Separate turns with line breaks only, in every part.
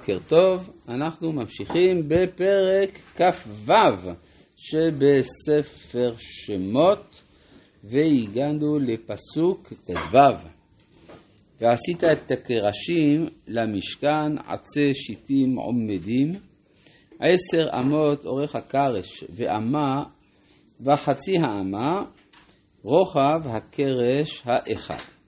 בוקר טוב, אנחנו ממשיכים בפרק כ"ו שבספר שמות והגענו לפסוק ט"ו ועשית את הקרשים למשכן עצי שיטים עומדים. עשר אמות אורך הקרש ואמה וחצי האמה רוחב הקרש האחד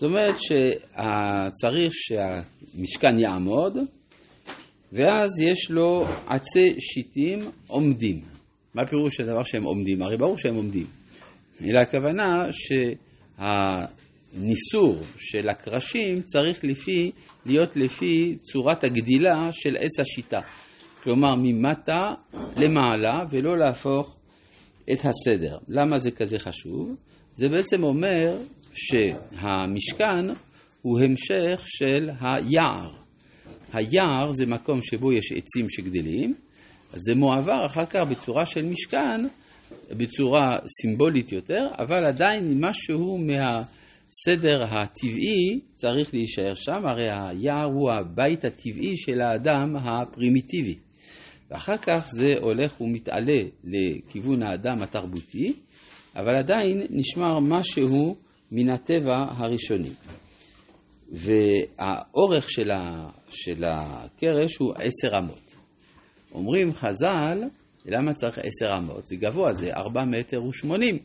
זאת אומרת שצריך שהמשכן יעמוד, ואז יש לו עצי שיטים עומדים. מה פירוש הדבר שהם עומדים? הרי ברור שהם עומדים. אלא הכוונה שהניסור של הקרשים צריך לפי, להיות לפי צורת הגדילה של עץ השיטה. כלומר, ממטה למעלה, ולא להפוך את הסדר. למה זה כזה חשוב? זה בעצם אומר שהמשכן הוא המשך של היער. היער זה מקום שבו יש עצים שגדלים, אז זה מועבר אחר כך בצורה של משכן, בצורה סימבולית יותר, אבל עדיין משהו מהסדר הטבעי צריך להישאר שם, הרי היער הוא הבית הטבעי של האדם הפרימיטיבי. ואחר כך זה הולך ומתעלה לכיוון האדם התרבותי, אבל עדיין נשמר משהו מן הטבע הראשוני. והאורך של, ה, של הקרש הוא עשר אמות. אומרים חז"ל, למה צריך עשר אמות? זה גבוה, זה ארבע מטר ושמונים.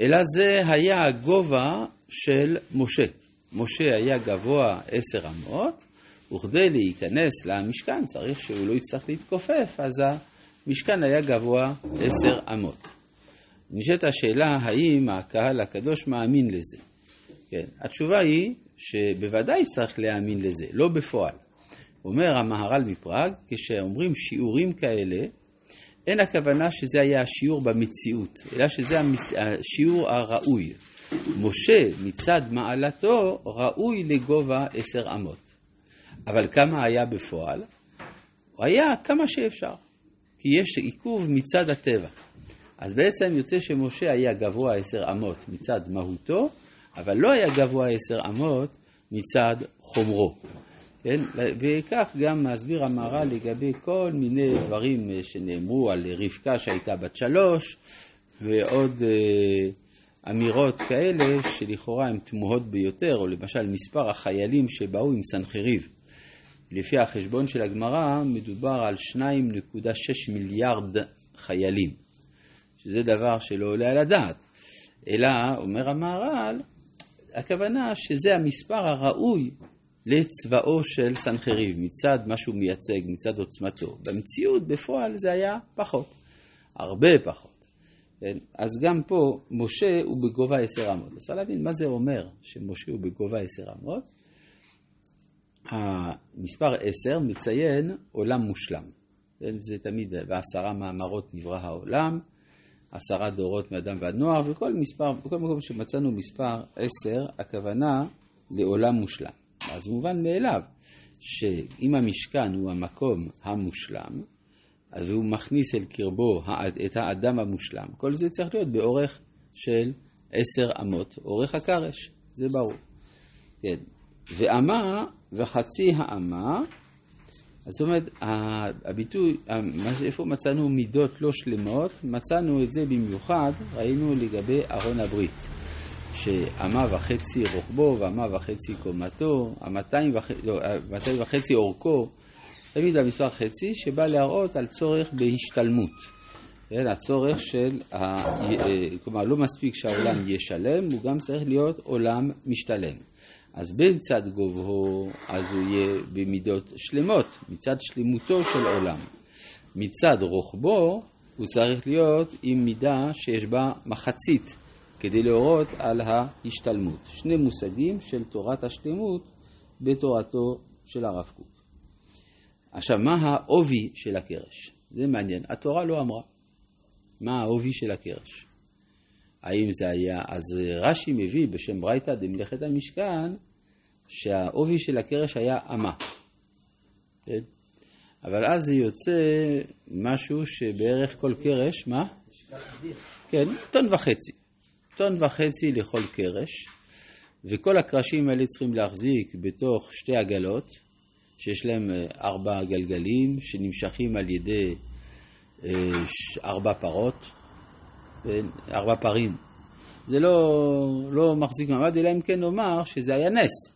אלא זה היה הגובה של משה. משה היה גבוה עשר אמות, וכדי להיכנס למשכן צריך שהוא לא יצטרך להתכופף, אז המשכן היה גבוה עשר אמות. נשאלת השאלה האם הקהל הקדוש מאמין לזה. כן, התשובה היא שבוודאי צריך להאמין לזה, לא בפועל. אומר המהר"ל מפראג, כשאומרים שיעורים כאלה, אין הכוונה שזה היה השיעור במציאות, אלא שזה השיעור הראוי. משה מצד מעלתו ראוי לגובה עשר אמות. אבל כמה היה בפועל? היה כמה שאפשר, כי יש עיכוב מצד הטבע. אז בעצם יוצא שמשה היה גבוה עשר אמות מצד מהותו, אבל לא היה גבוה עשר אמות מצד חומרו. כן? וכך גם מסביר המהר"ל לגבי כל מיני דברים שנאמרו על רבקה שהייתה בת שלוש, ועוד אה, אמירות כאלה שלכאורה הן תמוהות ביותר, או למשל מספר החיילים שבאו עם סנחריב. לפי החשבון של הגמרא מדובר על 2.6 מיליארד חיילים. שזה דבר שלא עולה על הדעת, אלא, אומר המהר"ל, הכוונה שזה המספר הראוי לצבאו של סנחריב, מצד מה שהוא מייצג, מצד עוצמתו. במציאות, בפועל, זה היה פחות, הרבה פחות. כן? אז גם פה, משה הוא בגובה עשר אמות. אז להבין מה זה אומר שמשה הוא בגובה עשר אמות. המספר עשר מציין עולם מושלם. כן? זה תמיד, בעשרה מאמרות נברא העולם. עשרה דורות מאדם ועד נוער, וכל מספר, בכל מקום שמצאנו מספר עשר, הכוונה לעולם מושלם. אז מובן מאליו שאם המשכן הוא המקום המושלם, והוא מכניס אל קרבו את האדם המושלם, כל זה צריך להיות באורך של עשר אמות, אורך הקרש, זה ברור. כן. ואמה וחצי האמה זאת אומרת, הביטוי, איפה מצאנו מידות לא שלמות, מצאנו את זה במיוחד, ראינו לגבי ארון הברית, שאמה וחצי רוחבו ואמה וחצי קומתו, המאתיים לא, וחצי אורכו, תמיד המספר חצי, שבא להראות על צורך בהשתלמות. כן, הצורך של, ה... כלומר, לא מספיק שהעולם יהיה שלם, הוא גם צריך להיות עולם משתלם. אז בצד גובהו, אז הוא יהיה במידות שלמות, מצד שלמותו של עולם. מצד רוחבו, הוא צריך להיות עם מידה שיש בה מחצית, כדי להורות על ההשתלמות. שני מושגים של תורת השלמות בתורתו של הרב קוק. עכשיו, מה העובי של הקרש? זה מעניין. התורה לא אמרה מה העובי של הקרש. האם זה היה, אז רש"י מביא בשם ברייתא דמלאכת המשכן, שהעובי של הקרש היה אמה. כן? אבל אז זה יוצא משהו שבערך כל קרש, מה? כן, טון וחצי. טון וחצי לכל קרש, וכל הקרשים האלה צריכים להחזיק בתוך שתי עגלות, שיש להם אה, ארבע גלגלים שנמשכים על ידי אה, ארבע פרות, ארבע פרים. זה לא, לא מחזיק מעמד, אלא אם כן נאמר שזה היה נס.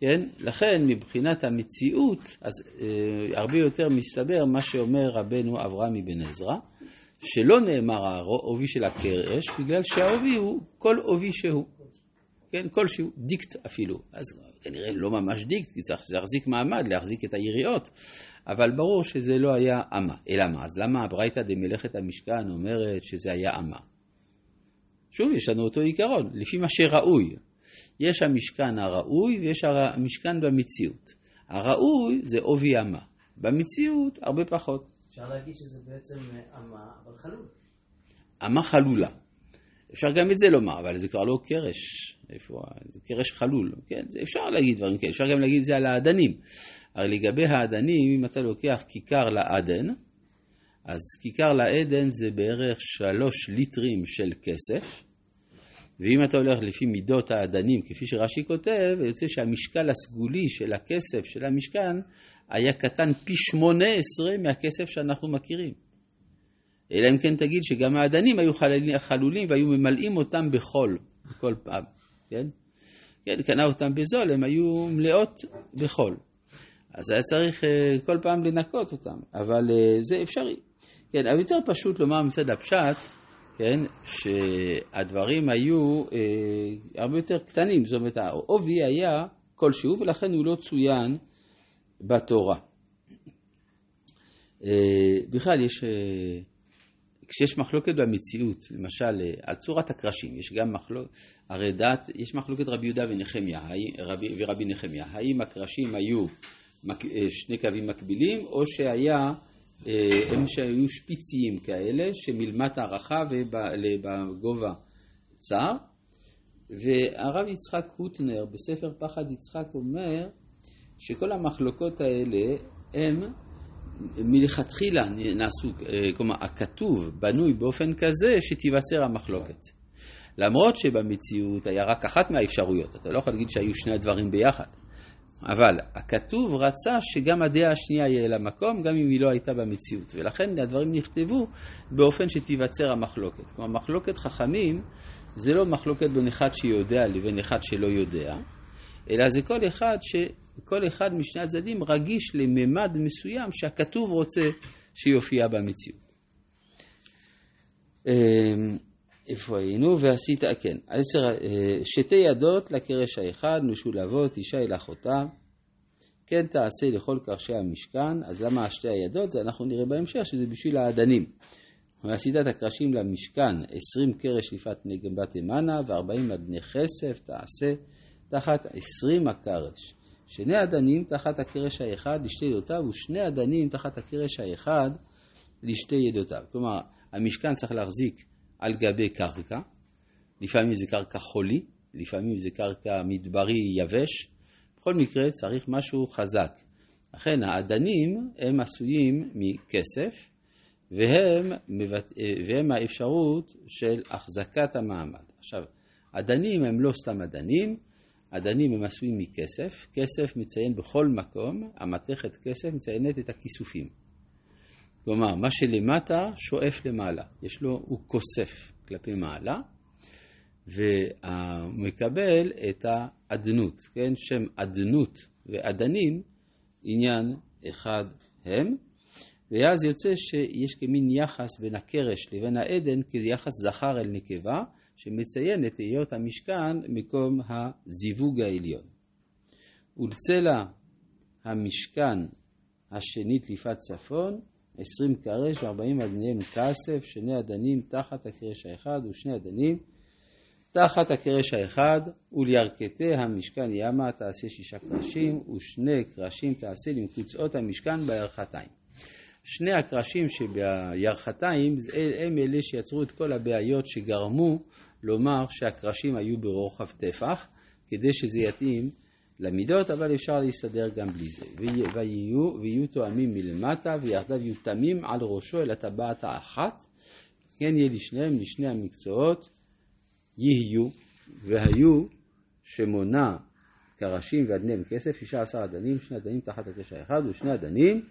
כן? לכן מבחינת המציאות, אז אה, הרבה יותר מסתבר מה שאומר רבנו אברהם אבן עזרא, שלא נאמר העובי של הקרש, בגלל שהעובי הוא כל עובי שהוא. כן, כלשהו, דיקט אפילו. אז כנראה לא ממש דיקט, כי צריך להחזיק מעמד, להחזיק את היריעות, אבל ברור שזה לא היה אמה. אלא מה? אז למה הברייתא דמלאכת המשכן אומרת שזה היה אמה? שוב, יש לנו אותו עיקרון, לפי מה שראוי. יש המשכן הראוי ויש המשכן במציאות. הראוי זה עובי אמה, במציאות הרבה פחות.
אפשר להגיד שזה בעצם אמה, אבל חלול.
אמה חלולה. אפשר גם את זה לומר, אבל זה כבר לא קרש. איפה? זה קרש חלול. כן? זה אפשר להגיד דברים כאלה. אפשר גם להגיד את זה על האדנים. הרי לגבי האדנים, אם אתה לוקח כיכר לאדן, אז כיכר לעדן זה בערך שלוש ליטרים של כסף, ואם אתה הולך לפי מידות האדנים, כפי שרש"י כותב, יוצא שהמשקל הסגולי של הכסף של המשכן היה קטן פי שמונה עשרה מהכסף שאנחנו מכירים. אלא אם כן תגיד שגם האדנים היו חלולים והיו ממלאים אותם בחול כל פעם, כן? כן, קנה אותם בזול, הם היו מלאות בחול. אז היה צריך אה, כל פעם לנקות אותם, אבל אה, זה אפשרי. כן, אבל יותר פשוט לומר מצד הפשט, כן, שהדברים היו אה, הרבה יותר קטנים, זאת אומרת העובי היה כלשהו ולכן הוא לא צוין בתורה. אה, בכלל יש, אה, כשיש מחלוקת במציאות, למשל אה, על צורת הקרשים, יש גם מחלוקת, הרי דת, יש מחלוקת רבי יהודה ונחמיה, רבי, ורבי נחמיה, האם הקרשים היו מק, אה, שני קווים מקבילים או שהיה הם שהיו שפיציים כאלה, שמלמטה רחב ובגובה צר. והרב יצחק הוטנר בספר פחד יצחק אומר שכל המחלוקות האלה הם מלכתחילה נעשו, אה, כלומר הכתוב בנוי באופן כזה שתיווצר המחלוקת. למרות שבמציאות היה רק אחת מהאפשרויות, אתה לא יכול להגיד שהיו שני הדברים ביחד. אבל הכתוב רצה שגם הדעה השנייה יהיה לה מקום, גם אם היא לא הייתה במציאות. ולכן הדברים נכתבו באופן שתיווצר המחלוקת. כלומר, מחלוקת חכמים זה לא מחלוקת בין אחד שיודע לבין אחד שלא יודע, אלא זה כל אחד, ש... כל אחד משני הצדדים רגיש לממד מסוים שהכתוב רוצה שיופיע במציאות. איפה היינו? ועשית, כן, עשר, אה, שתי ידות לקרש האחד, משולבות, אישה אל אחותה, כן תעשה לכל קרשי המשכן, אז למה שתי הידות? זה אנחנו נראה בהמשך שזה בשביל האדנים. ועשית את הקרשים למשכן, עשרים קרש לפת נגן בת אמנה, וארבעים אדני כסף תעשה תחת עשרים הקרש. שני אדנים תחת הקרש האחד לשתי ידותיו, ושני אדנים תחת הקרש האחד לשתי ידותיו. כלומר, המשכן צריך להחזיק על גבי קרקע, לפעמים זה קרקע חולי, לפעמים זה קרקע מדברי יבש, בכל מקרה צריך משהו חזק. לכן האדנים הם עשויים מכסף והם, והם האפשרות של החזקת המעמד. עכשיו, אדנים הם לא סתם אדנים, אדנים הם עשויים מכסף, כסף מציין בכל מקום, המתכת כסף מציינת את הכיסופים. כלומר, מה שלמטה שואף למעלה, יש לו, הוא כוסף כלפי מעלה, ומקבל את האדנות, כן? שם אדנות ואדנים, עניין אחד הם, ואז יוצא שיש כמין יחס בין הקרש לבין העדן, כיחס זכר אל נקבה, שמציין את היות המשכן מקום הזיווג העליון. ולצלע המשכן השני תליפת צפון, עשרים קרש וארבעים אדניהם כסף, שני אדנים תחת הקרש האחד ושני אדנים תחת הקרש האחד, ולירכתי המשכן ימה תעשה שישה קרשים, ושני קרשים תעשה למקוצעות המשכן בירכתיים. שני הקרשים שבירכתיים הם אלה שיצרו את כל הבעיות שגרמו לומר שהקרשים היו ברוחב טפח, כדי שזה יתאים למידות, אבל אפשר להסתדר גם בלי זה. ויהיו, ויהיו תואמים מלמטה, ויחדיו יהיו תמים על ראשו אל הטבעת האחת, כן יהיה לשניהם, לשני המקצועות, יהיו, והיו שמונה קרשים ואדני הם כסף, 16 אדנים, שני אדנים תחת הקש האחד, ושני אדנים